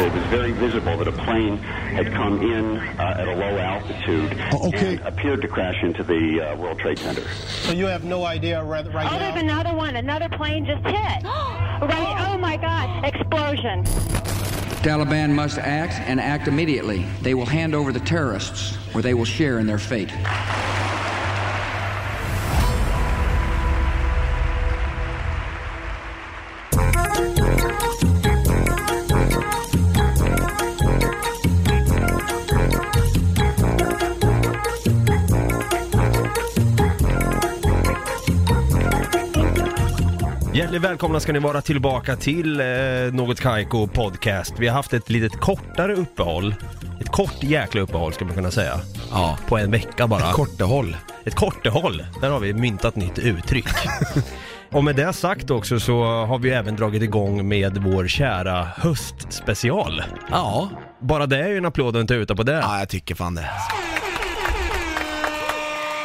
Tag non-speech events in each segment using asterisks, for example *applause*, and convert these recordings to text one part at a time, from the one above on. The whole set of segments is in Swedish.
It was very visible that a plane had come in uh, at a low altitude Oh, okay. and appeared to crash into the uh, World Trade Center. So you have no idea right, right Oh, there's another one. Another plane just hit. *gasps* right. Oh my God! Explosion. Taliban must act and act immediately. They will hand over the terrorists, or they will share in their fate. Hjärtligt välkomna ska ni vara tillbaka till eh, Något Kaiko Podcast. Vi har haft ett litet kortare uppehåll. Ett kort jäkla uppehåll ska man kunna säga. Ja. På en vecka bara. Kortehåll. Ett kortehåll. Där har vi myntat nytt uttryck. *laughs* Och med det sagt också så har vi även dragit igång med vår kära höstspecial. Ja. Bara det är ju en applåd och en tuta på det. Ja, jag tycker fan det.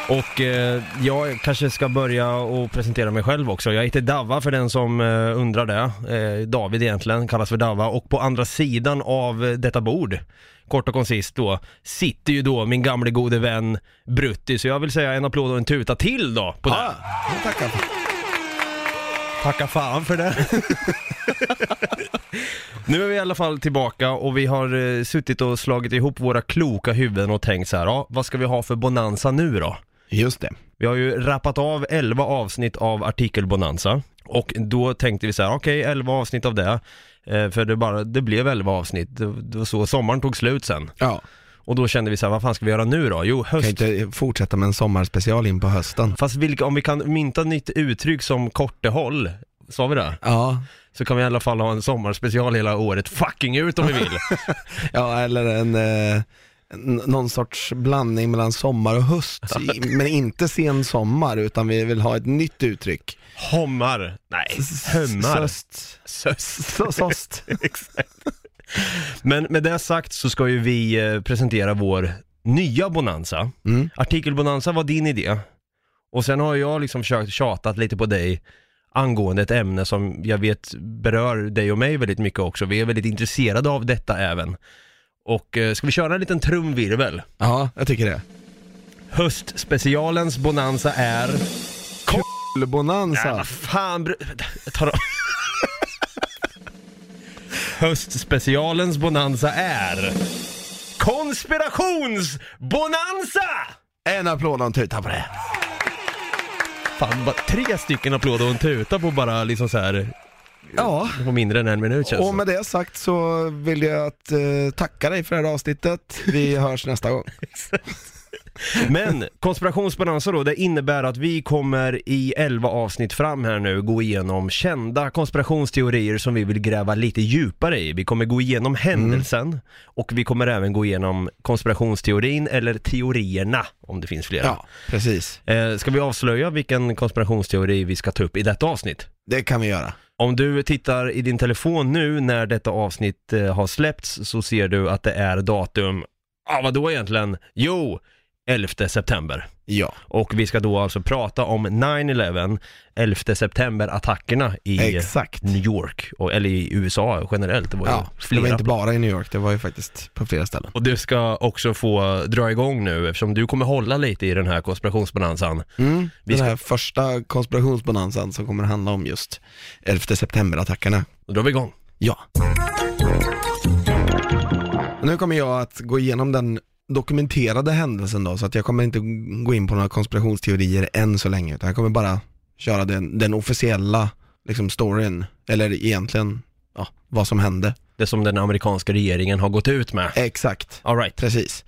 Och eh, jag kanske ska börja och presentera mig själv också. Jag heter Dava för den som eh, undrar det. Eh, David egentligen, kallas för Dava. Och på andra sidan av eh, detta bord, kort och koncist då, sitter ju då min gamle gode vän Brutti. Så jag vill säga en applåd och en tuta till då på det. Jag tackar. Tacka fan för det. *laughs* nu är vi i alla fall tillbaka och vi har eh, suttit och slagit ihop våra kloka huvuden och tänkt så här, ja, vad ska vi ha för bonanza nu då? Just det. Vi har ju rappat av 11 avsnitt av artikelbonanza och då tänkte vi så här, okej 11 avsnitt av det, eh, för det, bara, det blev 11 avsnitt, det, det var så sommaren tog slut sen. Ja. Och då kände vi så här, vad fan ska vi göra nu då? Jo, Kan höst. inte fortsätta med en sommarspecial in på hösten. Fast vilka, om vi kan mynta nytt uttryck som kortehåll, sa vi det? Ja. Så kan vi i alla fall ha en sommarspecial hela året fucking ut om vi vill. *laughs* Ja, eller en, eh, någon sorts blandning mellan sommar och höst. *laughs* Men inte sen sommar, utan vi vill ha ett nytt uttryck. Hommar, nej, hömmar. Söst. Söst. *laughs* Sost. *laughs* Exakt. Men med det sagt så ska ju vi eh, presentera vår nya Bonanza. Mm. Artikelbonanza var din idé. Och sen har jag liksom försökt tjatat lite på dig angående ett ämne som jag vet berör dig och mig väldigt mycket också. Vi är väldigt intresserade av detta även. Och eh, ska vi köra en liten trumvirvel? Ja, jag tycker det. Höstspecialens Bonanza är... Bonanza. Vad fan br- Jag tar av. Höstspecialens Bonanza är... Konspirationsbonanza! En applåd och en tuta på det. Fan, bara tre stycken applåder och en tuta på bara liksom så här Ja. på mindre än en minut känns Och med det sagt så vill jag att, eh, tacka dig för det här avsnittet. Vi *laughs* hörs nästa gång. Men konspirationsbonanza då, det innebär att vi kommer i 11 avsnitt fram här nu gå igenom kända konspirationsteorier som vi vill gräva lite djupare i. Vi kommer gå igenom händelsen och vi kommer även gå igenom konspirationsteorin eller teorierna om det finns flera. Ja, precis. Eh, ska vi avslöja vilken konspirationsteori vi ska ta upp i detta avsnitt? Det kan vi göra. Om du tittar i din telefon nu när detta avsnitt eh, har släppts så ser du att det är datum, ja ah, vad då egentligen? Jo, 11 september. Ja, Och vi ska då alltså prata om 9-11, 11 september-attackerna i exakt. New York, och, eller i USA generellt. Det var ju Ja, det flera. var inte bara i New York, det var ju faktiskt på flera ställen. Och du ska också få dra igång nu eftersom du kommer hålla lite i den här konspirationsbonanzan. Mm, Vi den ska- här första konspirationsbonanzan som kommer handla om just 11 september-attackerna. Då drar vi igång. Ja. Nu kommer jag att gå igenom den dokumenterade händelsen då, så att jag kommer inte gå in på några konspirationsteorier än så länge, utan jag kommer bara köra den, den officiella liksom storyn, eller egentligen, ja, vad som hände. Det som den amerikanska regeringen har gått ut med. Exakt. All right. Precis.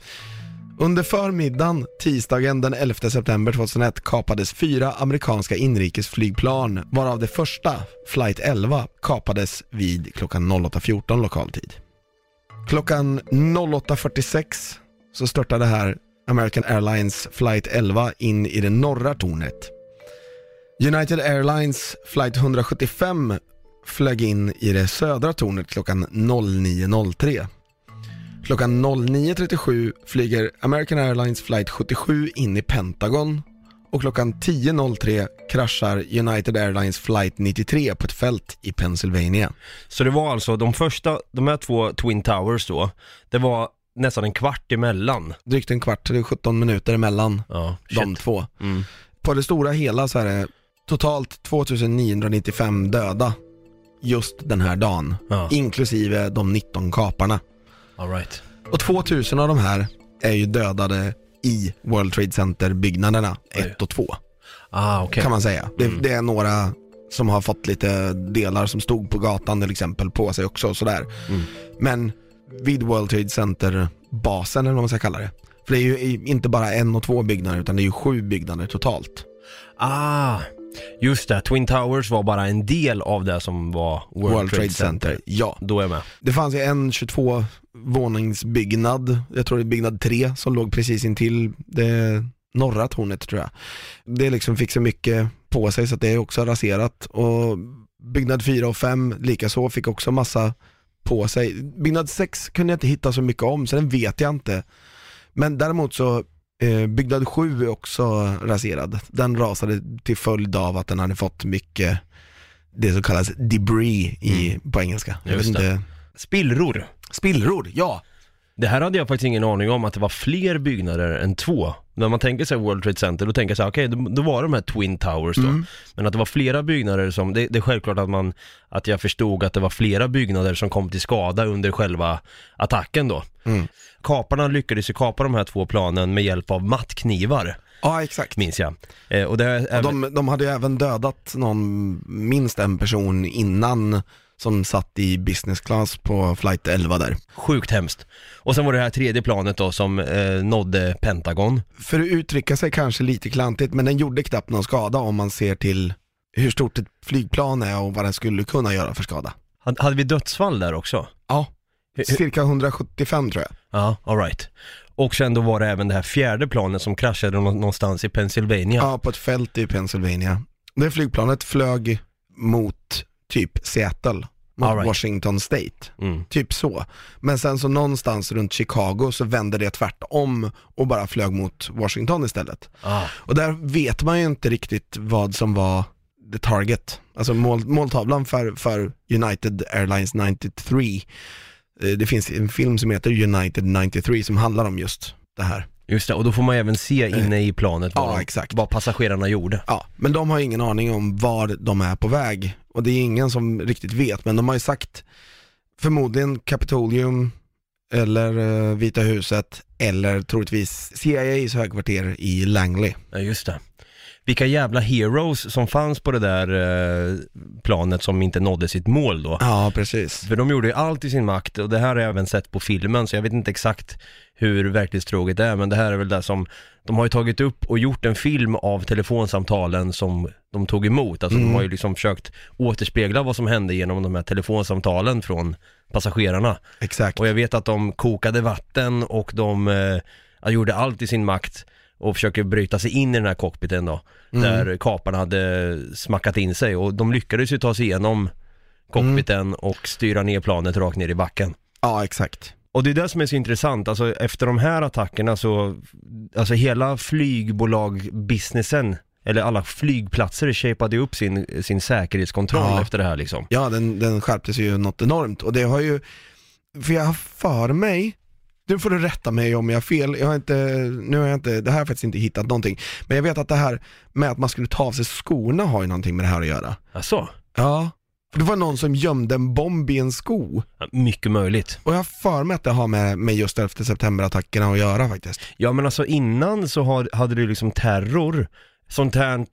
Under förmiddagen tisdagen den 11 september 2001 kapades fyra amerikanska inrikesflygplan varav det första, flight 11, kapades vid klockan 08.14 lokal tid. Klockan 08.46 så störtade här American Airlines flight 11 in i det norra tornet. United Airlines flight 175 flög in i det södra tornet klockan 09.03. Klockan 09.37 flyger American Airlines flight 77 in i Pentagon och klockan 10.03 kraschar United Airlines flight 93 på ett fält i Pennsylvania. Så det var alltså de första, de här två Twin Towers då, det var nästan en kvart emellan. Drygt en kvart, det är 17 minuter emellan Ja, de två. Mm. På det stora hela så är det totalt 2995 döda just den här dagen, Ja. inklusive de 19 kaparna. All right. Och 2000 av de här är ju dödade i World Trade Center-byggnaderna Oj. 1 och 2, Ah, okej. kan man säga. Det, det är några som har fått lite delar som stod på gatan till exempel på sig också och sådär. Mm. Men vid World Trade Center-basen eller vad man ska kalla det. För det är ju inte bara en och två byggnader utan det är ju sju byggnader totalt. Ah, just det. Twin Towers var bara en del av det som var World, Trade, Center. Ja. Då är jag med. Det fanns ju en 22 våningsbyggnad, jag tror det är byggnad 3 som låg precis intill det norra tornet tror jag. Det liksom fick så mycket på sig så att det är också raserat och byggnad 4 och 5 likaså fick också massa på sig. Byggnad 6 kunde jag inte hitta så mycket om så den vet jag inte. Men däremot så eh, byggnad 7 är också raserad. Den rasade till följd av att den hade fått mycket det som kallas debris i, på engelska. Jag vet det. inte. Spillror. Spillror, ja. Det här hade jag faktiskt ingen aning om att det var fler byggnader än två. När man tänker sig World Trade Center, då tänker jag så här, okej, då, då var de här Twin Towers då. Mm. Men att det var flera byggnader som, det, det är självklart att man, att jag förstod att det var flera byggnader som kom till skada under själva attacken då. Mm. Kaparna lyckades ju kapa de här två planen med hjälp av mattknivar, Ja, exakt. minns jag. Eh, och det Och de, de hade ju även dödat någon, minst en person innan som satt i business class på flight 11 där. sjukt hemskt. Och sen var det här tredje planet då som eh, nådde Pentagon. För att uttrycka sig kanske lite klantigt, men den gjorde knappt någon skada om man ser till hur stort ett flygplan är och vad den skulle kunna göra för skada. Hade, vi dödsfall där också? Ja, cirka 175 tror jag. Ja, alright. Och sen då var det även det här fjärde planet som kraschade nå- någonstans i Pennsylvania. Ja, på ett fält i Pennsylvania. Det flygplanet flög mot typ Seattle, mot right. Washington State. Mm. Typ så. Men sen så någonstans runt Chicago så vände det tvärtom och bara flög mot Washington istället. Ah, Och där vet man ju inte riktigt vad som var the target. Alltså mål, måltavlan för, för United Airlines 93. Eh, Det finns en film som heter United 93 som handlar om just det här. Just det, och då får man även se inne i planet vad, Ja, exakt. vad passagerarna gjorde. Ja, men de har ingen aning om var de är på väg. Och det är ingen som riktigt vet, men de har ju sagt förmodligen Capitolium eller eh, Vita huset eller troligtvis CIAs högkvarter i Langley. Ja, just det. Vilka jävla heroes som fanns på det där eh, planet som inte nådde sitt mål då. Ja, precis. För de gjorde ju allt i sin makt och det här har jag även sett på filmen så jag vet inte exakt hur verklighetstroget det är men det här är väl det som de har ju tagit upp och gjort en film av telefonsamtalen som de tog emot. Alltså de har ju liksom försökt återspegla vad som hände genom de här telefonsamtalen från passagerarna. Exakt. Och jag vet att de kokade vatten och de eh, gjorde allt i sin makt och försöker bryta sig in i den här cockpiten då. Där kaparna hade smackat in sig och de lyckades ju ta sig igenom cockpiten och styra ner planet rakt ner i backen. Ja, exakt. Och det är det som är så intressant, alltså efter de här attackerna så, alltså hela flygbolag-businessen, eller alla flygplatser shapade upp sin, sin säkerhetskontroll Ja. efter det här liksom. Ja, den, den skärptes ju något enormt och det har ju, för jag har för mig, nu får du rätta mig om jag har fel, jag har inte, nu har jag inte, det här har jag faktiskt inte hittat någonting, men jag vet att det här med att man skulle ta av sig skorna har ju någonting med det här att göra. Alltså, Ja. För det var någon som gömde en bomb i en sko. mycket möjligt. Och jag har för mig att det har med, med just 11 september-attackerna att göra faktiskt. Ja men alltså innan så har, hade du liksom terror, sånt här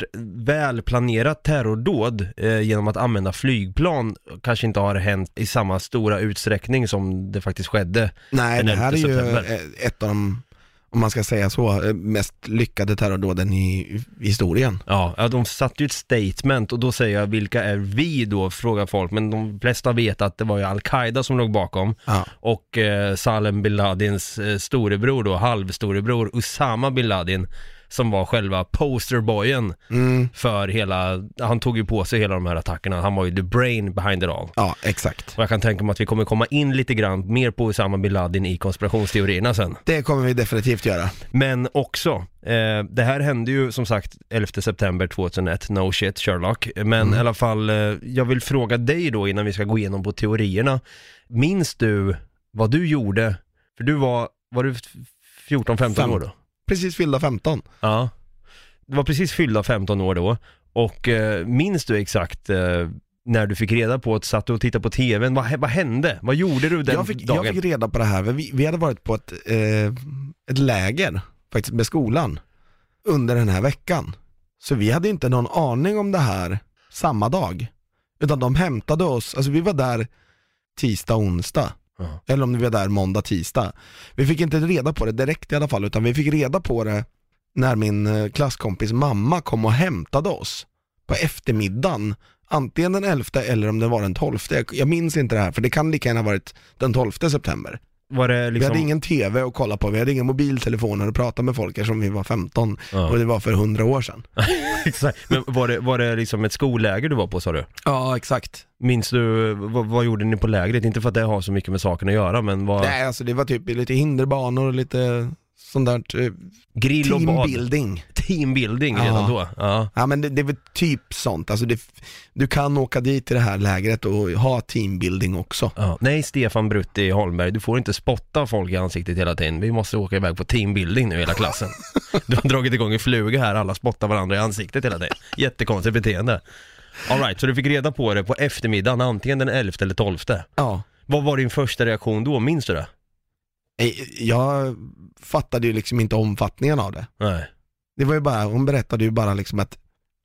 välplanerat terrordåd eh, genom att använda flygplan kanske inte har hänt i samma stora utsträckning som det faktiskt skedde. Nej, det här är 11 ju eh, ett av de, om man ska säga så, eh, mest lyckade terrordåden i, historien. Ja, de satte ju ett statement och då säger jag vilka är vi då, frågar folk, men de flesta vet att det var ju Al-Qaida som låg bakom Ja. och eh, Salem bin Ladins eh, storebror då, halvstorebror Usama bin Laden som var själva posterboyen Mm. för hela, han tog ju på sig hela de här attackerna, han var ju the brain behind it all. Ja, exakt. Och jag kan tänka mig att vi kommer komma in lite grann mer på Osama bin Laden i konspirationsteorierna sen. Det kommer vi definitivt göra. Men också, eh, det här hände ju som sagt 11 september 2001, no shit Sherlock. Men i alla fall, eh, jag vill fråga dig då innan vi ska gå igenom på teorierna. Minns du vad du gjorde? För du var, var du 14-15 Fem. år då? Precis fyllda 15. Ja. Du var precis fyllda 15 år då. Och eh, minns du exakt eh, när du fick reda på att satt du och tittade på TVn? Vad, vad hände? Vad gjorde du den Jag fick, dagen? jag fick reda på det här, vi, vi hade varit på ett, eh, ett läger, faktiskt med skolan, under den här veckan. Så vi hade inte någon aning om det här samma dag. Utan de hämtade oss, alltså vi var där tisdag, onsdag. Ja. Eller om vi var där måndag, tisdag. Vi fick inte reda på det direkt i alla fall, utan vi fick reda på det när min eh, klasskompis mamma kom och hämtade oss på eftermiddagen. Antingen den 11 eller om det var den 12. Jag minns inte det här, för det kan lika gärna ha varit den 12 september. Var det Vi liksom... hade ingen TV att kolla på, vi hade inga mobiltelefoner att prata med folk eftersom vi var 15 Ja. och det var för 100 år sedan. *laughs* Exakt. Men var det, var det liksom ett skolläger du var på sa du? Ja, exakt. Minns du, vad, vad gjorde ni på lägret? Inte för att det har så mycket med saken att göra, men vad... Nej, alltså det var typ lite hinderbanor och lite sånt där eh, Grill och bad. teambuilding. Teambuilding Ja. redan då? Ja. Ja men det, det är väl typ sånt, alltså det, du kan åka dit till det här lägret och ha teambuilding också. ja. Nej, Stefan Brutti Holmberg, du får inte spotta folk i ansiktet hela tiden. Vi måste åka iväg på teambuilding nu hela klassen. *laughs* Du har dragit igång en fluga här, alla spottar varandra i ansiktet hela tiden. Jättekonstigt beteende. Alright, så du fick reda på det på eftermiddagen, antingen den 11 eller 12. Ja. Vad var din första reaktion då, minns du det? Eh, Jag fattade ju liksom inte omfattningen av det. Nej. Det var ju bara, hon berättade ju bara liksom att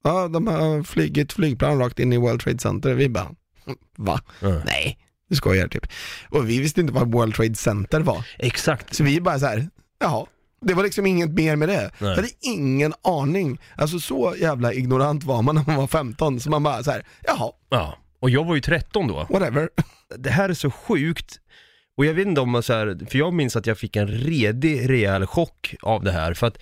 ja, de har flugit flygplan rakt in i World Trade Center. Vi bara, *laughs* va? Ja. Nej, du skojar typ. Och vi visste inte vad World Trade Center var. Exakt. Så vi bara så här, jaha. Det var liksom inget mer med det. Nej. Jag hade ingen aning. Alltså så jävla ignorant var man när man var 15, så man bara så här, jaha, Ja. Och jag var ju 13 då. whatever. det här är så sjukt. Och jag vet inte om man så här, för jag minns att jag fick en redig rejäl chock av det här. För att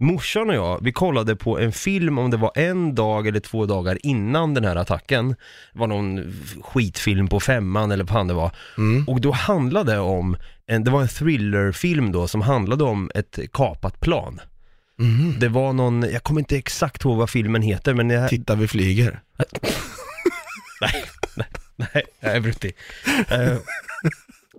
morsan och jag, vi kollade på en film om det var en dag eller två dagar innan den här attacken. Det var någon skitfilm på femman eller vad fan det var. Och då handlade det om, en, det var en thrillerfilm då som handlade om ett kapat plan. Det var någon, jag kommer inte exakt ihåg vad filmen heter men här, Titta vi flyger. *laughs* Nej, jag är brutti. *laughs*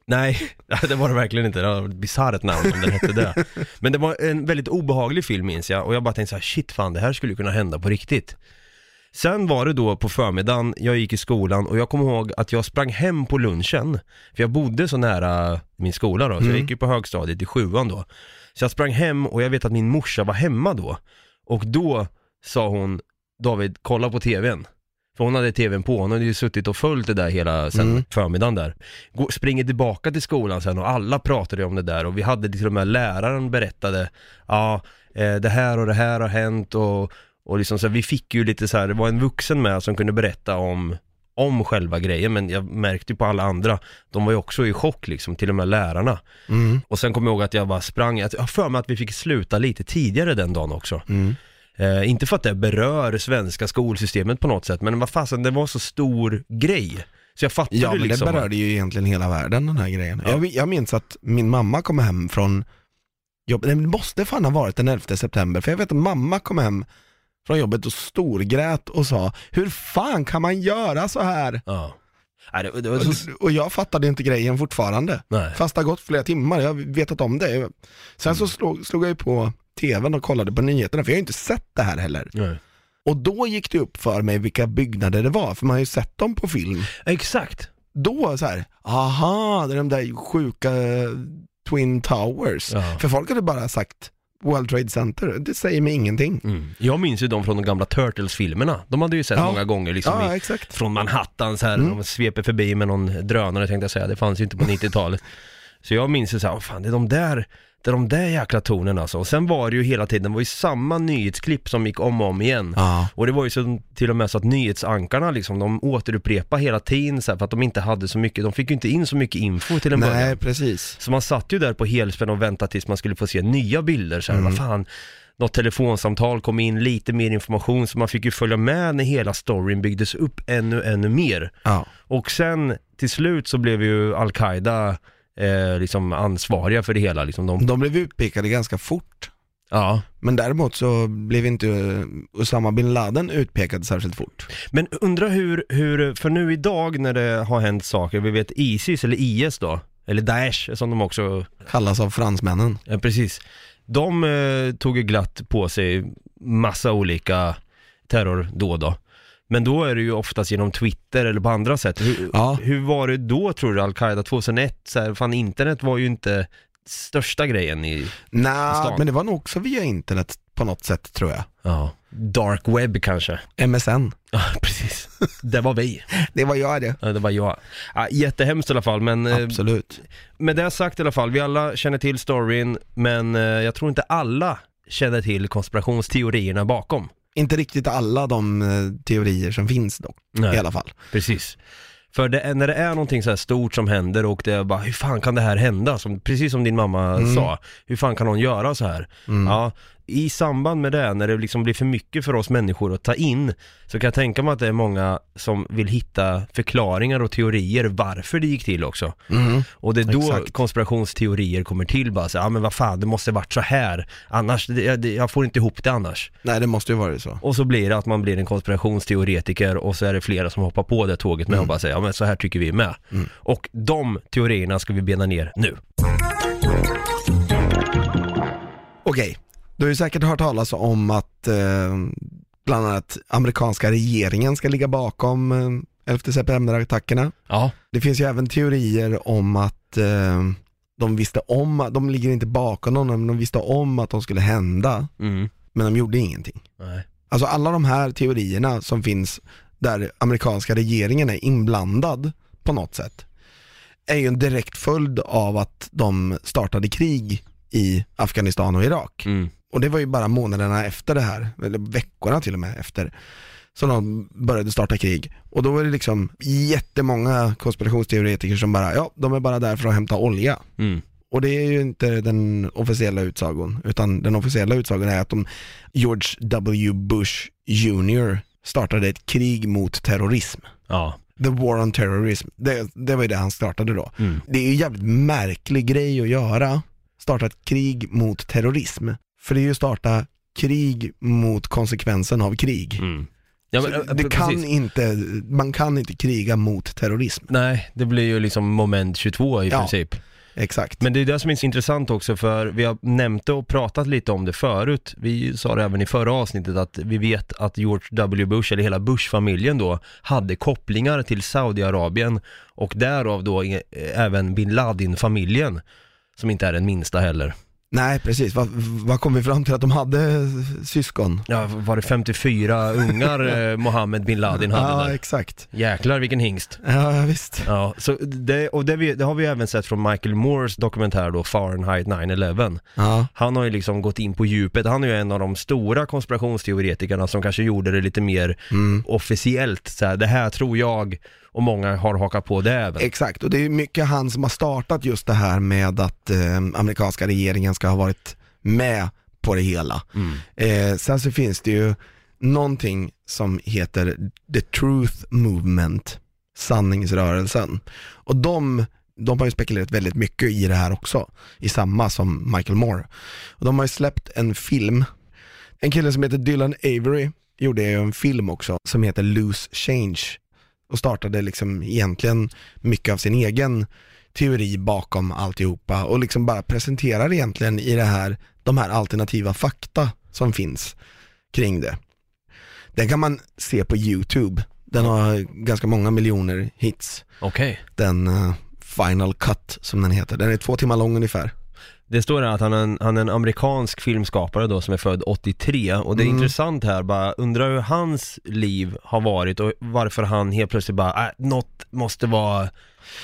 Nej, *laughs* det var det verkligen inte. Det var ett bisarrt namn om den hette det. Men det var en väldigt obehaglig film minns jag och jag bara tänkte så här: shit fan det här skulle kunna hända på riktigt. Sen var det då på förmiddagen, jag gick i skolan och jag kommer ihåg att jag sprang hem på lunchen. För jag bodde så nära min skola då, så jag gick ju på högstadiet i sjuan då. Så jag sprang hem och jag vet att min morsa var hemma då. Och då sa hon, David, kolla på tvn. För hon hade tvn på, hon hade ju suttit och följt det där hela sen Mm. förmiddagen där. Gå, springer tillbaka till skolan sen och alla pratade om det där och vi hade till och med läraren berättade, ja, eh, det här och det här har hänt och, och liksom så här, vi fick ju lite så här, det var en vuxen med som kunde berätta om om själva grejen, men jag märkte ju på alla andra, de var ju också i chock liksom, till och med lärarna. Mm. Och sen kommer jag ihåg att jag bara sprang, jag har för mig att vi fick sluta lite tidigare den dagen också. Mm. Eh, inte för att det berör svenska skolsystemet på något sätt, men vad fasen, det var så stor grej. Så jag fattade Ja men liksom det berörde ju egentligen hela världen den här grejen. Ja. Jag, jag minns att min mamma kom hem från jobbet, det måste fan ha varit den 11 september, för jag vet att mamma kom hem från jobbet och storgrät och sa Hur fan kan man göra så här? Ja. Det, det. Och, och jag fattade inte grejen fortfarande. Nej. Fast det har gått flera timmar, jag har vetat om det. Sen så slog, slog jag ju på tvn och kollade på nyheterna, för jag har ju inte sett det här heller. Nej. Och då gick det upp för mig vilka byggnader det var, för man har ju sett dem på film. Exakt. Då så här, aha, det är de där sjuka Twin Towers. Ja. För folk hade bara sagt World Trade Center, det säger mig ingenting. Mm. Jag minns ju de från de gamla Turtles-filmerna. De hade ju sett Ja. många gånger liksom Ja, i, exakt. från Manhattan så här, Mm. de sveper förbi med någon drönare tänkte jag säga, det fanns ju inte på *laughs* 90-talet. Så jag minns ju såhär, "Åh, fan det är de där, är de där jäkla tonerna alltså. Och sen var det ju hela tiden, det var ju samma nyhetsklipp som gick om och om igen. Ja. Och det var ju så, till och med så att nyhetsankarna liksom, de återupprepade hela tiden så här, för att de inte hade så mycket, de fick ju inte in så mycket info till en början. Nej, precis. Så man satt ju där på helspänn och väntade tills man skulle få se nya bilder så här, Mm. vad fan något telefonsamtal kom in, lite mer information, så man fick ju följa med när hela storyn byggdes upp ännu, ännu mer. Ja. Och sen till slut så blev ju Al-Qaida eh, liksom ansvariga för det hela. Liksom de, De blev utpekade ganska fort. ja. Men däremot så blev inte eh, Osama bin Laden utpekad särskilt fort. Men undra hur, hur, för nu idag när det har hänt saker, vi vet Isis eller IS då, eller Daesh som de också, Kallas av fransmännen. ja, precis. De eh, tog glatt på sig massa olika terrordåd då. Men då är det ju oftast genom Twitter eller på andra sätt. Hur, Ja. hur var det då tror du, Al-Qaida 2001? Så här, fan internet var ju inte största grejen i, Nej, stan. men det var nog också via internet på något sätt tror jag. ja, dark web kanske. MSN. Ja, *laughs* precis. Det var vi. *laughs* Det var jag det. Ja, det var jag. Ja, jättehemskt i alla fall, men eh, Absolut. med det sagt i alla fall, vi alla känner till storyn, men eh, jag tror inte alla känner till konspirationsteorierna bakom. Inte riktigt alla de eh, teorier som finns dock, Nej. i alla fall. Precis. För det, är- när det är någonting så här stort som händer och det är bara, hur fan kan det här hända? Som, precis som din mamma sa, hur fan kan hon göra så här? Ja, i samband med det, när det liksom blir för mycket för oss människor att ta in, så kan jag tänka mig att det är många som vill hitta förklaringar och teorier varför det gick till också. Och det är då Exakt. konspirationsteorier kommer till bara så, ja men vad fan, det måste varit så här, annars, det, det, jag får inte ihop det annars. Nej, det måste ju vara så. Och så blir det att man blir en konspirationsteoretiker och så är det flera som hoppar på det tåget med och bara säger ja men så här tycker vi med. Och de teorierna ska vi bena ner nu. Okej, du har ju säkert hört talas om att eh, bland annat amerikanska regeringen ska ligga bakom eh, 11 september-attackerna. Ja. Det finns ju även teorier om att eh, de visste om, de ligger inte bakom dem, men de visste om att de skulle hända, Mm. men de gjorde ingenting. Nej. Alltså alla de här teorierna som finns där amerikanska regeringen är inblandad på något sätt är ju en direkt följd av att de startade krig i Afghanistan och Irak. Mm. Och det var ju bara månaderna efter det här, eller veckorna till och med efter, som de började starta krig. Och då var det liksom jättemånga konspirationsteoretiker som bara, ja, de är bara där för att hämta olja. Mm. Och det är ju inte den officiella utsagon, utan den officiella utsagon är att de, George W. Bush Jr. startade ett krig mot terrorism. Ja. The War on Terrorism, det, det var ju det han startade då. Mm. Det är ju en jävligt märklig grej att göra, starta ett krig mot terrorism. För det är ju att starta krig mot konsekvensen av krig. Mm. Ja, men, det precis. kan inte, man kan inte kriga mot terrorism. Nej, det blir ju liksom moment 22 i Ja. princip. Exakt. Men det är det som är så intressant också för vi har nämnt och pratat lite om det förut. Vi sa det även i förra avsnittet att vi vet att George W. Bush, eller hela Bush-familjen då, hade kopplingar till Saudiarabien och därav då även bin Laden-familjen, som inte är den minsta heller. Nej precis, vad, vad kom vi fram till att de hade syskon? Ja, var det 54 ungar *laughs* eh, Mohammed bin Laden hade Ja där? exakt. Jäklar vilken hingst. Ja, ja visst. Ja, så det, och det, vi, det har vi även sett från Michael Moores dokumentär då, Fahrenheit 9-11. Ja. Han har ju liksom gått in på djupet, han är ju en av de stora konspirationsteoretikerna som kanske gjorde det lite mer Mm. officiellt, så här, det här tror jag, och många har hakat på det även. Exakt, och det är mycket han som har startat just det här med att eh, amerikanska regeringen ska ha varit med på det hela. Mm. Eh, sen så finns det ju någonting som heter The Truth Movement, sanningsrörelsen. Och de, de har ju spekulerat väldigt mycket i det här också, i samma som Michael Moore. Och de har ju släppt en film, en kille som heter Dylan Avery gjorde ju en film också som heter Loose Change och startade liksom egentligen mycket av sin egen teori bakom alltihopa och liksom bara presenterar egentligen i det här, de här alternativa fakta som finns kring det. Den kan man se på YouTube, den har ganska många miljoner hits, Okej. den eh, Final Cut som den heter, den är två timmar lång ungefär. Det står här att han är, en, han är en amerikansk filmskapare då som är född 83 och det är Mm. intressant här, bara undrar hur hans liv har varit och varför han helt plötsligt bara, äh, något måste vara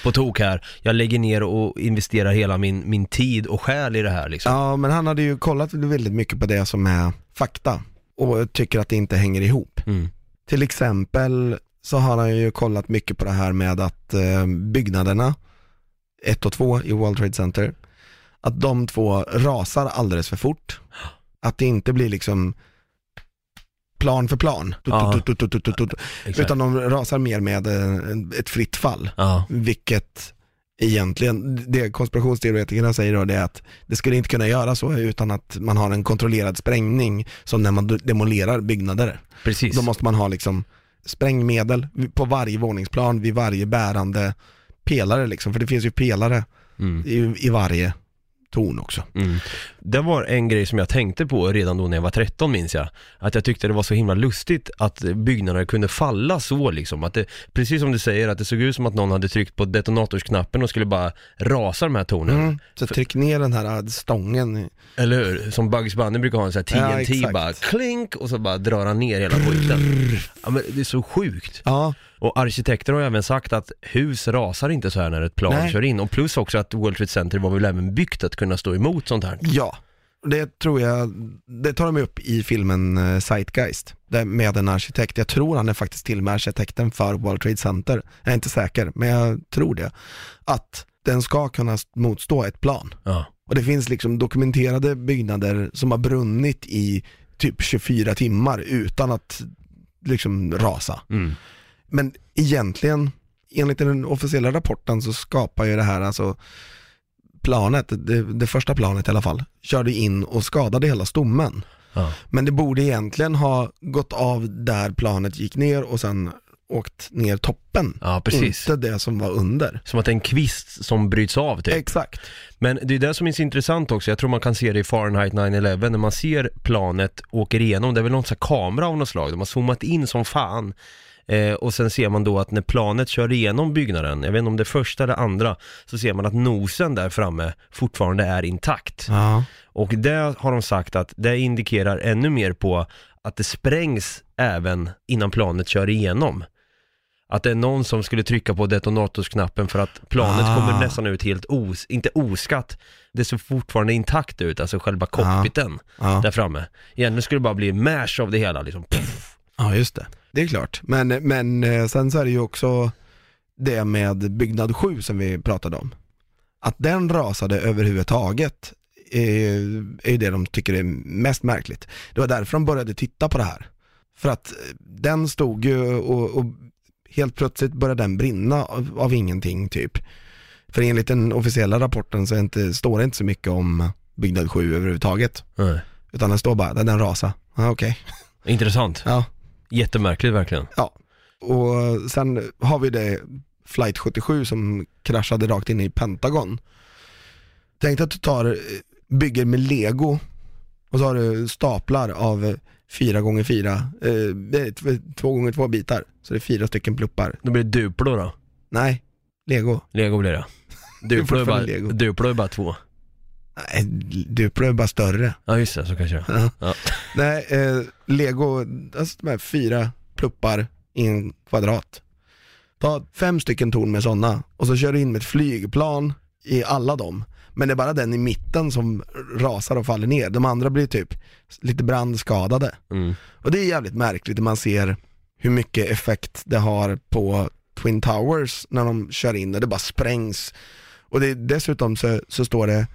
på tok här. Jag lägger ner och investerar hela min, min tid och själ i det här liksom. Ja men han hade ju kollat väldigt mycket på det som är fakta och tycker att det inte hänger ihop. Mm. Till exempel så har han ju kollat mycket på det här med att eh, byggnaderna 1 och 2 i World Trade Center, att de två rasar alldeles för fort. Att det inte blir liksom plan för plan. Tut, tut, tut, utan de rasar mer med eh, ett fritt fall. Vilket egentligen, det konspirationsteoretikerna säger då det är att det skulle inte kunna göra så utan att man har en kontrollerad sprängning som när man demolerar byggnader. Precis. Då måste man ha liksom sprängmedel på varje våningsplan vid varje bärande pelare liksom, för det finns ju pelare Mm. i, i varje torn också. Mm. Det var en grej som jag tänkte på redan då när jag var 13 minns jag. Att jag tyckte det var så himla lustigt att byggnader kunde falla så liksom. Att det, precis som du säger, att det såg ut som att någon hade tryckt på detonatorsknappen och skulle bara rasa de här tornen. Mm. Så tryck ner den här äh, stången. Eller hur? Som Bugs Bunny brukar ha en sån här Ja, TNT exakt. bara klink och så bara drar han ner hela skiten. Ja men det är så sjukt. Ja, Och arkitekter har ju även sagt att hus rasar inte så här när ett plan Nej. kör in. Och plus också att World Trade Center var väl även byggt att kunna stå emot sånt här. ja. Det tror jag, det tar de upp i filmen eh, Zeitgeist, med en arkitekt. Jag tror han är faktiskt till och med arkitekten för World Trade Center. Jag är inte säker, men jag tror det. Att den ska kunna motstå ett plan. Ja. Och det finns liksom dokumenterade byggnader som har brunnit i typ 24 timmar utan att liksom rasa. Mm. Men egentligen, enligt den officiella rapporten så skapar ju det här alltså planet, det, det första planet i alla fall, körde in och skadade hela stommen. Ja. Men det borde egentligen ha gått av där planet gick ner och sen åkt ner toppen. ja, precis. Inte det som var under. Som att det är en kvist som bryts av typ. Exakt. Men det är det som är så intressant också, jag tror man kan se det i Fahrenheit 9-11, när man ser planet åker igenom, det är väl någon sån här kamera av något slag, de har zoomat in som fan. Eh, och sen ser man då att när planet kör igenom byggnaden, jag vet inte om det är första eller andra, så ser man att nosen där framme fortfarande är intakt. Ja. Och det har de sagt att det indikerar ännu mer på att det sprängs även innan planet kör igenom. Att det är någon som skulle trycka på detonatorsknappen för att planet Ah. kommer nästan ut helt os, inte oskatt, det ser fortfarande intakt ut, alltså själva cockpiten Ja. där framme. Egentligen skulle det bara bli mash av det hela liksom. Ja, just det. Det är klart. Men, men eh, sen så är det ju också det med byggnad 7 som vi pratade om. Att den rasade överhuvudtaget är, är ju det de tycker är mest märkligt. Det var därför de började titta på det här. För att den stod ju och, och helt plötsligt började den brinna av, av ingenting typ. För enligt den officiella rapporten så inte, står det inte så mycket om byggnad 7 överhuvudtaget. Nej. Utan den står bara, den, den rasa. Ja, okej. Intressant. Ja. Jättemärkligt verkligen. Ja, och sen har vi det flight 77 som kraschade rakt in i Pentagon. Tänk att du tar, eh, bygger med lego och så har du staplar av 4x4, eh, det är 2x2 bitar, så det är fyra stycken pluppar. Då blir det Duplo då. Nej, lego. Lego blir det. *laughs* Duplo är, bara. Duplo är bara två. Nej, Duplo är bara större. Ja just det, så kanske det. Ja. Ja. *laughs* Nej, eh, lego, alltså de här fyra pluppar i en kvadrat. Ta fem stycken torn med sådana och så kör du in med ett flygplan i alla dem. Men det är bara den i mitten som rasar och faller ner. De andra blir typ lite brandskadade. Mm. Och det är jävligt märkligt när man ser hur mycket effekt det har på Twin Towers när de kör in och det bara sprängs. Och det, dessutom så, så står det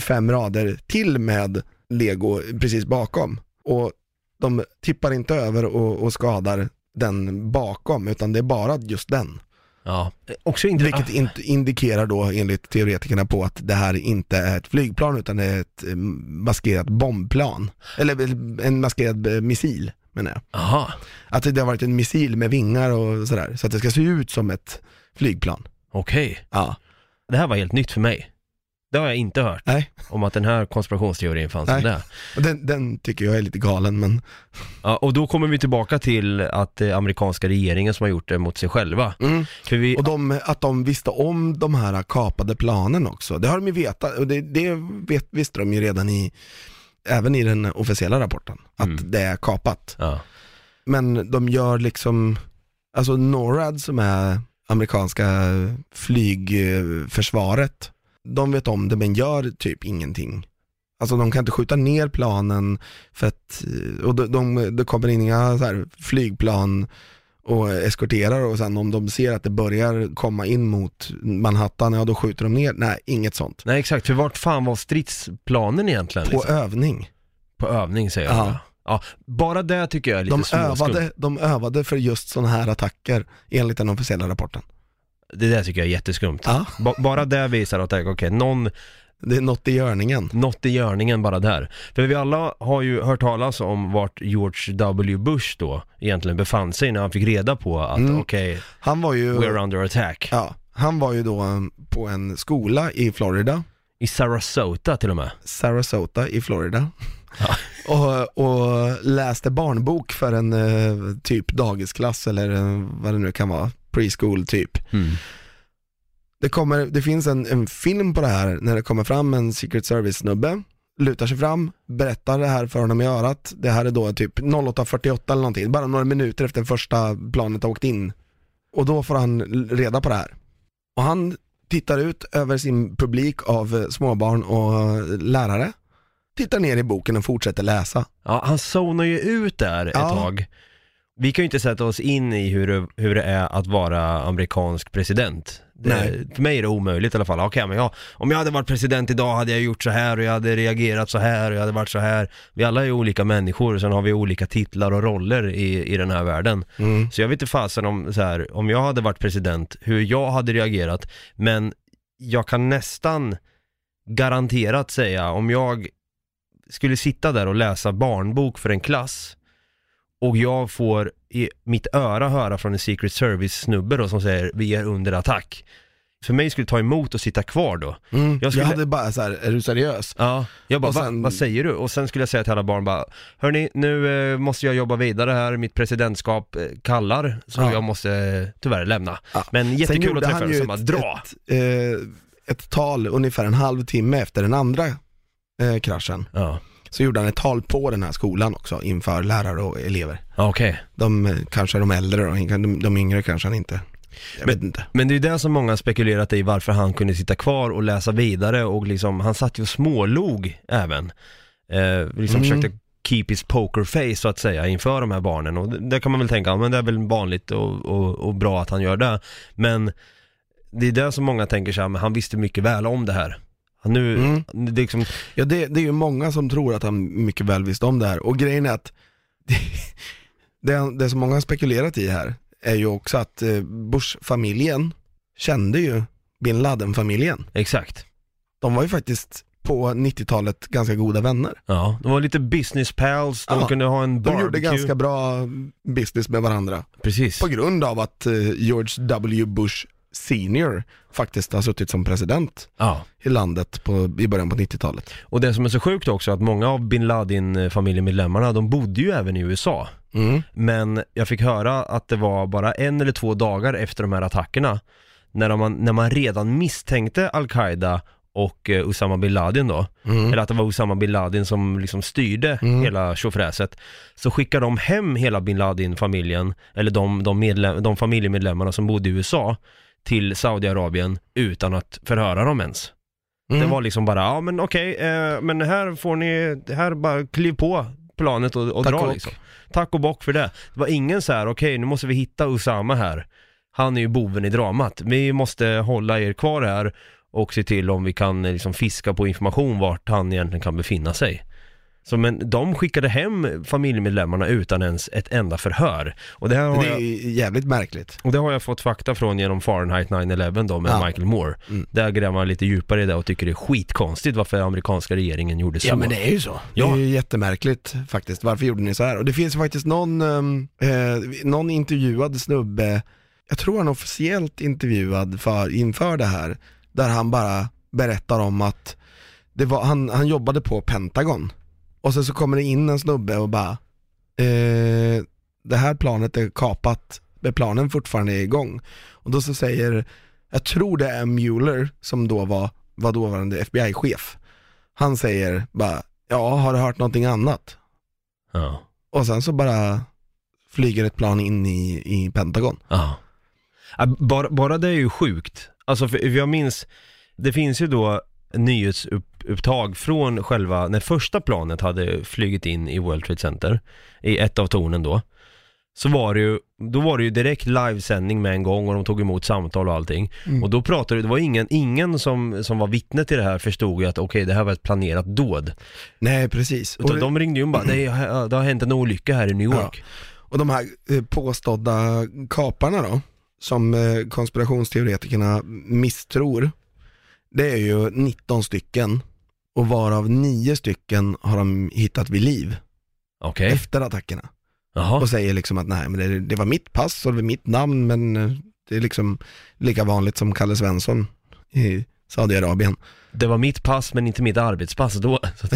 fem rader till med lego precis bakom. Och de tippar inte över och, och skadar den bakom utan det är bara just den. Ja, också intressant. Vilket inte indikerar då enligt teoretikerna på att det här inte är ett flygplan utan det är ett eh, maskerat bombplan. Eller eh, en maskerad eh, missil menar jag. Aha, Att det har varit en missil med vingar och sådär, så att det ska se ut som ett flygplan. okej. Ja. Det här var helt nytt för mig. Det har jag inte hört. Nej. Om att den här konspirationsteorin fanns Nej. där. Och den, den tycker jag är lite galen men, Ja, och då kommer vi tillbaka till att det är amerikanska regeringen som har gjort det mot sig själva. mm. Vi, och de, att de visste om de här kapade planen också, det har de ju vetat, och det, det vet, visste de ju redan i, även i den officiella rapporten, att Mm. det är kapat. ja. Men de gör liksom, alltså NORAD som är amerikanska flygförsvaret, de vet om det men gör typ ingenting. Alltså de kan inte skjuta ner planen för att, och de, de, det kommer in inga så flygplan och eskorterar och sen om de ser att det börjar komma in mot Manhattan, ja då skjuter de ner. Nej, inget sånt. Nej exakt, för vart fan var stridsplanen egentligen? På Liksom? övning. På övning säger Ja. jag. Ja, bara det tycker jag är lite De övade, de övade för just sådana här attacker enligt den officiella rapporten. Det där tycker jag är jätteskumt. Ja. Ba- bara det visar att, okej, någon, Det är något i görningen. något i görningen bara där. För vi alla har ju hört talas om vart George W. Bush då egentligen befann sig när han fick reda på att, Mm. okej, Han var ju, we're under attack. ja, han var ju då um, på en skola i Florida, I Sarasota till och med. Sarasota i Florida. *laughs* och, och läste barnbok för en eh, typ dagisklass eller eh, vad det nu kan vara, preschool typ. Mm. Det, kommer, det finns en, en film på det här när det kommer fram en Secret Service-snubbe, lutar sig fram, berättar det här för honom i örat. Det här är då typ 08.48 eller någonting, bara några minuter efter första planet har åkt in. Och då får han reda på det här. Och han tittar ut över sin publik av småbarn och lärare, tittar ner i boken och fortsätter läsa. Ja, han zonar ju ut där ett Ja. tag. Vi kan ju inte sätta oss in i hur det, hur det är att vara amerikansk president. Det, Nej. För mig är det omöjligt i alla fall. Okej, men jag, om jag hade varit president idag hade jag gjort så här och jag hade reagerat så här och jag hade varit så här. Vi alla är olika människor och sen har vi olika titlar och roller i, i den här världen. Mm. Så jag vet inte fasen om, så här, om jag hade varit president, hur jag hade reagerat. Men jag kan nästan garanterat säga, om jag skulle sitta där och läsa barnbok för en klass och jag får i mitt öra höra från en Secret Service-snubbe då som säger vi är under attack. För mig skulle det ta emot att sitta kvar då. Mm. Jag Jag, skulle- hade bara så här, är du seriös? Ja, jag bara, sen- Va, vad säger du? Och sen skulle jag säga till alla barn bara, hörni, nu eh, måste jag jobba vidare här, mitt presidentskap eh, kallar, så Ja. jag måste eh, tyvärr lämna. Ja. Men jättekul att träffa så bara ett, dra! Ett, eh, ett tal ungefär en halvtimme efter den andra eh, kraschen. Ja, Så gjorde han ett tal på den här skolan också inför lärare och elever. Okej. De eh, kanske är de äldre då, de, de yngre kanske han inte. Jag vet inte. Men det är det som många har spekulerat i varför han kunde sitta kvar och läsa vidare och liksom, han satt ju och smålog även. Eh, liksom Mm. försökte keep his poker face så att säga inför de här barnen och det, det kan man väl tänka, ja, men det är väl vanligt och, och, och bra att han gör det. Men det är det som många tänker här, men han visste mycket väl om det här. Nu, Mm. det liksom, Ja det, det är ju många som tror att han mycket väl visste om det här och grejen är att *laughs* det, det som många har spekulerat i här är ju också att eh, Bush-familjen kände ju bin Laden-familjen. exakt. De var ju faktiskt på 90-talet ganska goda vänner. Ja, de var lite business pals, de Ja. kunde ha en De barbecue. gjorde ganska bra business med varandra. Precis. På grund av att eh, George W. Bush senior faktiskt har suttit som president Ja. i landet på, i början på 90-talet. Och det som är så sjukt också att många av bin Laden familjemedlemmarna, de bodde ju även i USA. Mm. Men jag fick höra att det var bara en eller två dagar efter de här attackerna, när man, när man redan misstänkte Al-Qaida och eh, Usama bin Laden då, Mm. eller att det var Usama bin Laden som liksom styrde Mm. hela tjofräset, så skickade de hem hela bin Laden-familjen, eller de, de, medlem, de familjemedlemmarna som bodde i USA, till Saudiarabien utan att förhöra dem ens. Mm. Det var liksom bara, ja men okej, eh, men här får ni, här bara kliv på planet och, och Tack dra och liksom. Tack och bock för det. Det var ingen så här, okej nu måste vi hitta Usama här. Han är ju boven i dramat. Vi måste hålla er kvar här och se till om vi kan eh, liksom fiska på information vart han egentligen kan befinna sig. Så men de skickade hem familjemedlemmarna utan ens ett enda förhör. Och det här har Det är jag... ju jävligt märkligt. Och det har jag fått fakta från genom Fahrenheit 9-11 då med Ja. Michael Moore. Mm. Där gräver man lite djupare i det och tycker det är skitkonstigt varför amerikanska regeringen gjorde så. är ju så. Ja. Det är ju jättemärkligt faktiskt. Varför gjorde ni så här? Och det finns faktiskt någon, ehm, eh, någon intervjuad snubbe, jag tror han är officiellt intervjuad för, inför det här, där han bara berättar om att det var, han, han jobbade på Pentagon. Och sen så kommer det in en snubbe och bara, eh, det här planet är kapat, men planen fortfarande är igång. Och då så säger, jag tror det är Mueller som då var, var dåvarande FBI-chef. Han säger bara, ja har du hört någonting annat? Ja. Och sen så bara flyger ett plan in i, i Pentagon. Ja. Bara, bara det är ju sjukt. Alltså för jag minns, det finns ju då nyhetsupptag från själva, när första planet hade flugit in i World Trade Center, i ett av tornen då, så var det ju, då var det ju direkt livesändning med en gång och de tog emot samtal och allting. Mm. Och då pratade det var ingen, ingen som, som var vittne till det här förstod ju att okej det här var ett planerat dåd. Nej, precis. Och, Utan det- de ringde ju och bara, det, är- det har hänt en olycka här i New York. och de här eh, påstådda kaparna då, som eh, konspirationsteoretikerna misstror, det är ju 19 stycken och varav 9 stycken har de hittat vid liv Okej, efter attackerna. jaha. och säger liksom att nej men det, det var mitt pass och det var mitt namn men eh, det är liksom lika vanligt som Kalle Svensson i Saudiarabien. Det var mitt pass men inte mitt arbetspass då. *laughs* Så att...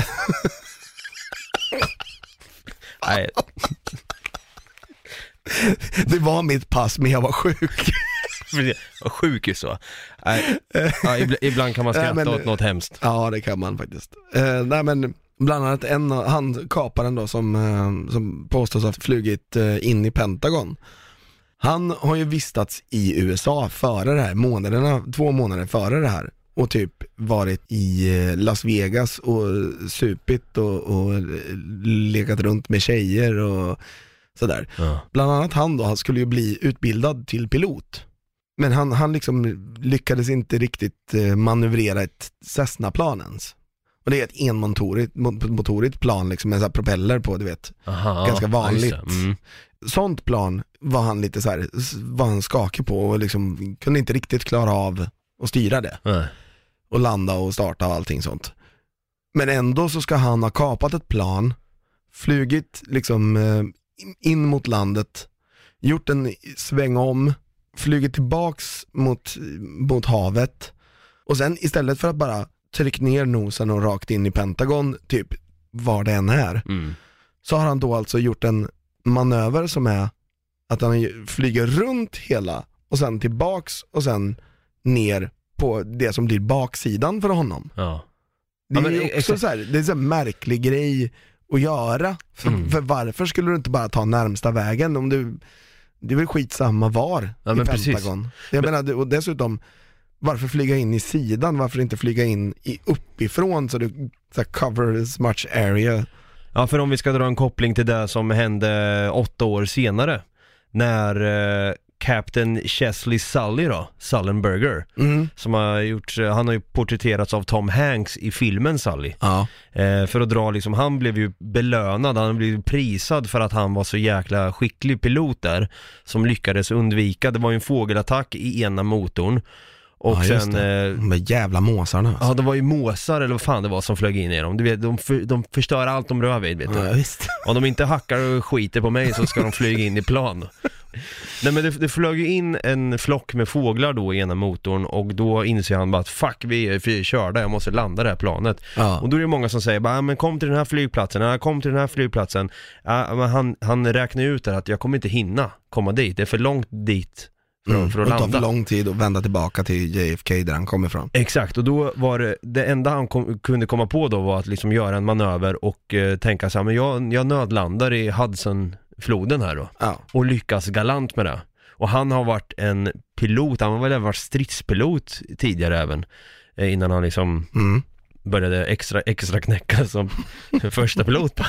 Nej, *laughs* Det var mitt pass men jag var sjuk. *laughs* vad sjuk. Nej, *laughs* ja, ibland, ibland kan man skratta Nej, men- åt något hemskt. ja det kan man faktiskt. Eh, nej men bland annat en, han kaparen då som, eh, som påstås ha flugit eh, in i Pentagon. Han har ju vistats i USA före det här, månaderna, två månader före det här och typ varit i eh, Las Vegas och supit och, och legat runt med tjejer och sådär. Ja. Bland annat han då, han skulle ju bli utbildad till pilot. Men han, han liksom lyckades inte riktigt eh, manövrera ett Cessna-plan ens. Och det är ett enmotorigt mo- motorigt plan liksom med så propeller på, du vet. Aha, Ganska vanligt. Mm. Sånt plan var han lite så här, var han skakig på och liksom kunde inte riktigt klara av att styra det. Nej. Och landa och starta och allting sånt. Men ändå så ska han ha kapat ett plan, flugit liksom eh, in mot landet, gjort en sväng om, flugit tillbaks mot, mot havet och sen istället för att bara trycka ner nosen och rakt in i Pentagon, typ var det än är, Mm. så har han då alltså gjort en manöver som är att han flyger runt hela och sen tillbaks och sen ner på det som blir baksidan för honom. Ja. Det är Ja, ju också så här, det är här märklig grej att göra. För, Mm. för varför skulle du inte bara ta närmsta vägen om du, det är väl skitsamma var Ja, i men precis. Pentagon. Jag menar, och dessutom, varför flyga in i sidan? Varför inte flyga in i uppifrån så du så cover as much area? Ja, för om vi ska dra en koppling till det som hände åtta år senare. När eh, Captain Chesley Sully då, Sullenberger, Mm. som har gjort, eh, han har ju porträtterats av Tom Hanks i filmen Sully. Ja. Eh, för att dra liksom, han blev ju belönad, han blev prisad för att han var så jäkla skicklig pilot där. Som lyckades undvika, det var ju en fågelattack i ena motorn. Och ja, sen, eh, De där jävla måsarna alltså. ja det var ju måsar eller vad fan det var som flög in i dem. Du vet, de, för, de förstör allt de rör vid vet du. Ja, visst. Om de inte hackar och skiter på mig så ska de flyga in i plan. *laughs* Nej men det, det flög ju in en flock med fåglar då i ena motorn och då inser han bara att fuck vi är för körda, jag måste landa det här planet. Ja. Och då är det många som säger bara, "Ja, men kom till den här flygplatsen, ja, kom till den här flygplatsen. Men han, han räknar ju ut där att jag kommer inte hinna komma dit, det är för långt dit för, Mm. för och att det tar landa. för lång tid att vända tillbaka till JFK där han kommer ifrån. Exakt, och då var det, det enda han kom, kunde komma på då var att liksom göra en manöver och eh, tänka så här, men jag, jag nödlandar i Hudsonfloden här då. Ja. Och lyckas galant med det. Och han har varit en pilot, han har väl varit stridspilot tidigare även. eh, Innan han liksom Mm. började extra, extra knäcka som *laughs* första pilot på,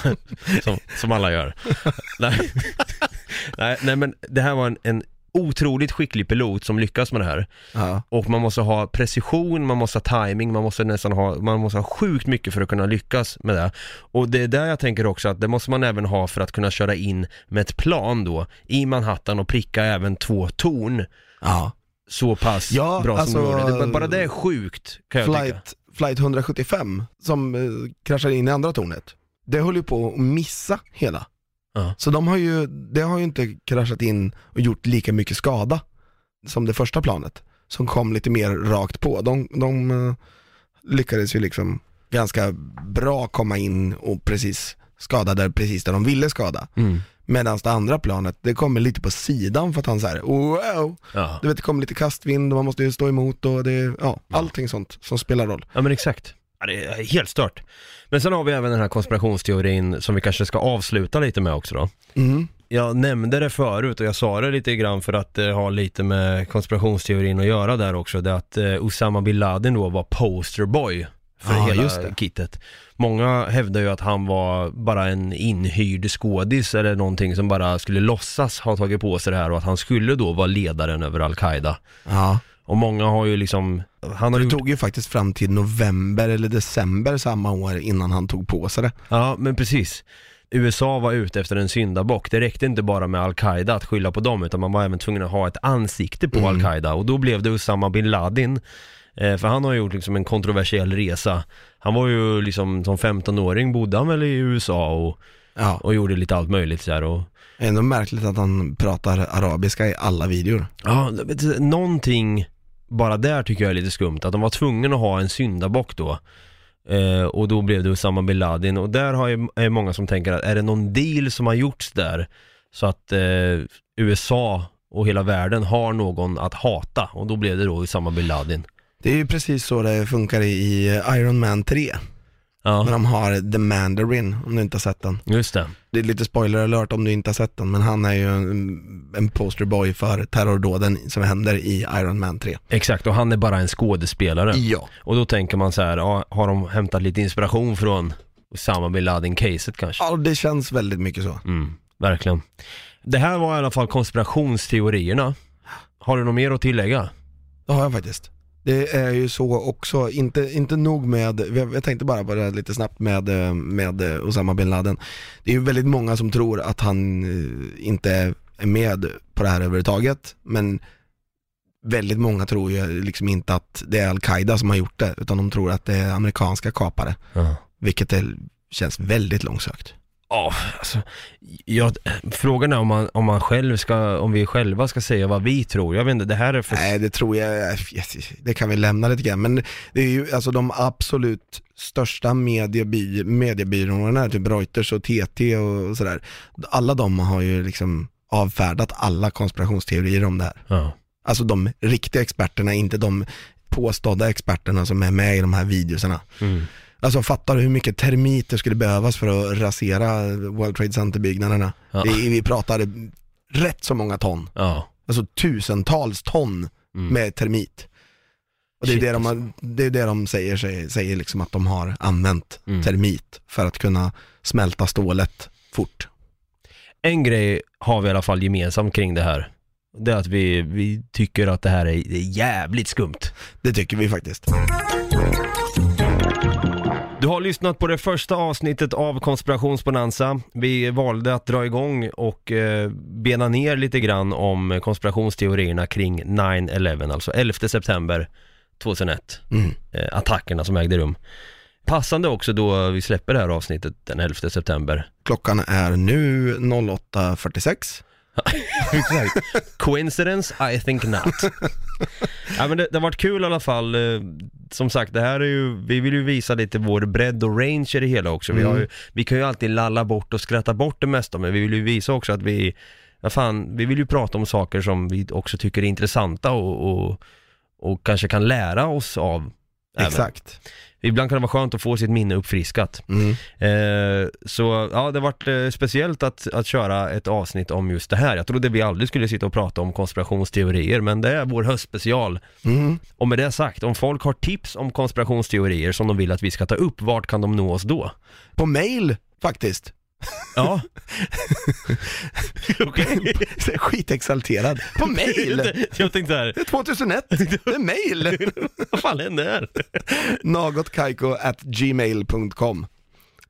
som, som alla gör. *laughs* nej. *laughs* nej, nej men det här var en, en otroligt skicklig pilot som lyckas med det här. Ja. Och man måste ha precision, man måste ha timing, man måste nästan ha, man måste ha sjukt mycket för att kunna lyckas med det. Och det är där jag tänker också att det måste man även ha för att kunna köra in med ett plan då i Manhattan och pricka även två torn ja. så pass Ja, bra alltså, som du gjorde. Bara det är sjukt kan jag tycka. Flight, flight 175 som eh, kraschade in i andra tornet. Det höll ju på att missa hela. Ja. Så de har ju, det har ju inte kraschat in och gjort lika mycket skada som det första planet. Som kom lite mer rakt på. De, de eh, lyckades ju liksom ganska bra komma in och precis skada där, precis där de ville skada. Mm. Medan det andra planet, det kommer lite på sidan för att han såhär, wow, Ja. du vet det kommer lite kastvind och man måste ju stå emot och det, ja, allting sånt som spelar roll. ja men exakt. Ja, det är helt stört. Men sen har vi även den här konspirationsteorin som vi kanske ska avsluta lite med också då. Mm. Jag nämnde det förut och jag sa det lite grann för att det har lite med konspirationsteorin att göra där också. Det att eh, Osama bin Laden då var posterboy för Ja, hela just det. kittet. Många hävdar ju att han var bara en inhyrd skådis eller någonting som bara skulle låtsas ha tagit på sig det här och att han skulle då vara ledaren över Al-Qaida. Ja. Och många har ju liksom, han har Det gjort, tog ju faktiskt fram till november eller december samma år innan han tog på sig det. ja men precis. USA var ute efter en syndabock. Det räckte inte bara med Al-Qaida att skylla på dem utan man var även tvungen att ha ett ansikte på Al-Qaida och då blev det Usama bin Laden. Eh, för han har ju gjort liksom en kontroversiell resa. Han var ju liksom som 15-åring bodde han väl i USA och, Ja. och gjorde lite allt möjligt så här och Ändå märkligt att han pratar arabiska i alla videor. Ja, någonting bara där tycker jag är lite skumt, att de var tvungna att ha en syndabock då. Eh, och då blev det Usama bin Laden och där har ju, är många som tänker att är det någon deal som har gjorts där så att eh, USA och hela världen har någon att hata och då blev det då Usama bin Laden. Det är ju precis så det funkar i Iron Man 3. När Ja, de har The Mandarin, om du inte har sett den. just det. Det är lite spoiler alert om du inte har sett den, men han är ju en, en posterboy för terrordåden som händer i Iron Man 3. Exakt, och han är bara en skådespelare. Ja. Och då tänker man så här, ja, har de hämtat lite inspiration från Usama bin Laden-caset kanske? Ja, det känns väldigt mycket så. Mm, verkligen. Det här var i alla fall konspirationsteorierna. Har du något mer att tillägga? Det har jag faktiskt. Det är ju så också, inte, inte nog med, jag, tänkte bara på det här lite snabbt med, eh, med eh, Osama bin Laden. Det är ju väldigt många som tror att han eh, inte är med på det här överhuvudtaget, men väldigt många tror ju liksom inte att det är Al-Qaida som har gjort det, utan de tror att det är amerikanska kapare, Ja. vilket är, känns väldigt långsökt. Ja, alltså, jag, frågan är om man, om man själv ska, om vi själva ska säga vad vi tror. Jag vet inte, det här är för... Nej, det tror jag, det kan vi lämna lite grann. Men det är ju alltså de absolut största medieby, mediebyråerna, typ Reuters och TT och sådär. Alla de har ju liksom avfärdat alla konspirationsteorier om det här. Ja. Alltså de riktiga experterna, inte de påstådda experterna som är med i de här videorna. Mm. Alltså fattar du hur mycket termiter skulle behövas för att rasera World Trade Center-byggnaderna? Ja. Vi, vi pratar rätt så många ton. ja. Alltså tusentals ton Mm. med termit. Och det är Shit, det de, har, det är det de säger, säger, säger liksom att de har använt Mm. termit för att kunna smälta stålet fort. En grej har vi i alla fall gemensamt kring det här. Det är att vi, vi tycker att det här är jävligt skumt. Det tycker vi faktiskt. Du har lyssnat på det första avsnittet av Konspirationsbonanza. Vi valde att dra igång och eh, bena ner lite grann om konspirationsteorierna kring 9-11, alltså 11 september 2001. Mm. Eh, attackerna som ägde rum. Passande också då vi släpper det här avsnittet den 11 september. Klockan är nu 08.46. *laughs* Exakt. Coincidence? I think not. *laughs* ja men det, det har varit kul i alla fall. Eh, Som sagt, det här är ju, vi vill ju visa lite vår bredd och range i det hela också. Vi, har ju, vi kan ju alltid lalla bort och skratta bort det mesta, men vi vill ju visa också att vi, vad fan, vi vill ju prata om saker som vi också tycker är intressanta och, och, och kanske kan lära oss av. även. Exakt. Ibland kan det vara skönt att få sitt minne uppfriskat. Mm. Eh, så ja, det har varit eh, speciellt att, att köra ett avsnitt om just det här. Jag trodde vi aldrig skulle sitta och prata om konspirationsteorier, men det är vår höstspecial. Mm. Och med det sagt, om folk har tips om konspirationsteorier som de vill att vi ska ta upp, vart kan de nå oss då? På mail faktiskt. Ja. *laughs* Så är Skitexalterad. På mail! Jag tänkte såhär, 2001, det är mail! *laughs* vad fan hände här? Nagotkaiko at gmail.com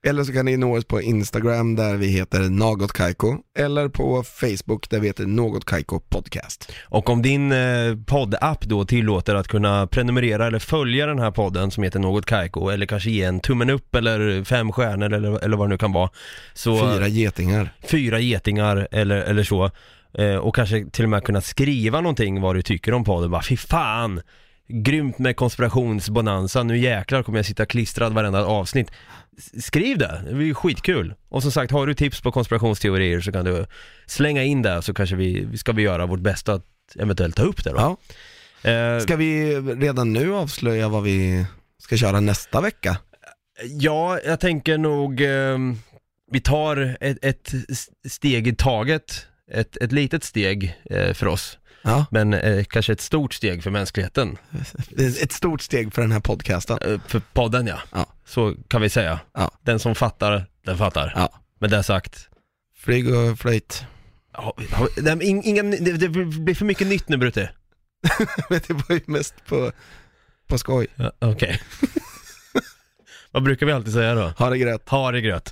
Eller så kan ni nå oss på Instagram där vi heter Nagotkaiko eller på Facebook där vi heter Något Kaiko Podcast. Och om din eh, poddapp då tillåter att kunna prenumerera eller följa den här podden som heter Något Kaiko eller kanske ge en tummen upp eller fem stjärnor eller, eller vad det nu kan vara. Så, Fyra getingar. fyra getingar eller, eller så. Eh, och kanske till och med kunna skriva någonting vad du tycker om podden. Bara, fy fan! Grymt med konspirationsbonanza, nu jäklar kommer jag sitta klistrad varenda avsnitt. S- Skriv det, det blir skitkul. Och som sagt, har du tips på konspirationsteorier så kan du slänga in det så kanske vi, ska vi göra vårt bästa att eventuellt ta upp det då. Ja. Eh, Ska vi redan nu avslöja vad vi ska köra nästa vecka? Ja, jag tänker nog ehm, vi tar ett, ett steg i taget, ett, ett litet steg eh, för oss. Ja, Men eh, kanske ett stort steg för mänskligheten. det *laughs* ett stort steg för den här podcasten. Eh, för podden ja. Ja. Så kan vi säga. Ja. Den som fattar, den fattar. Ja. Med det sagt. Flyg och flöjt. Ja, ing- inga, det, det blir för mycket nytt nu Brutte. *laughs* Men det var ju mest på, på skoj. Ja, Okej. *laughs* Vad brukar vi alltid säga då? Ha det gröt. Ha det gröt.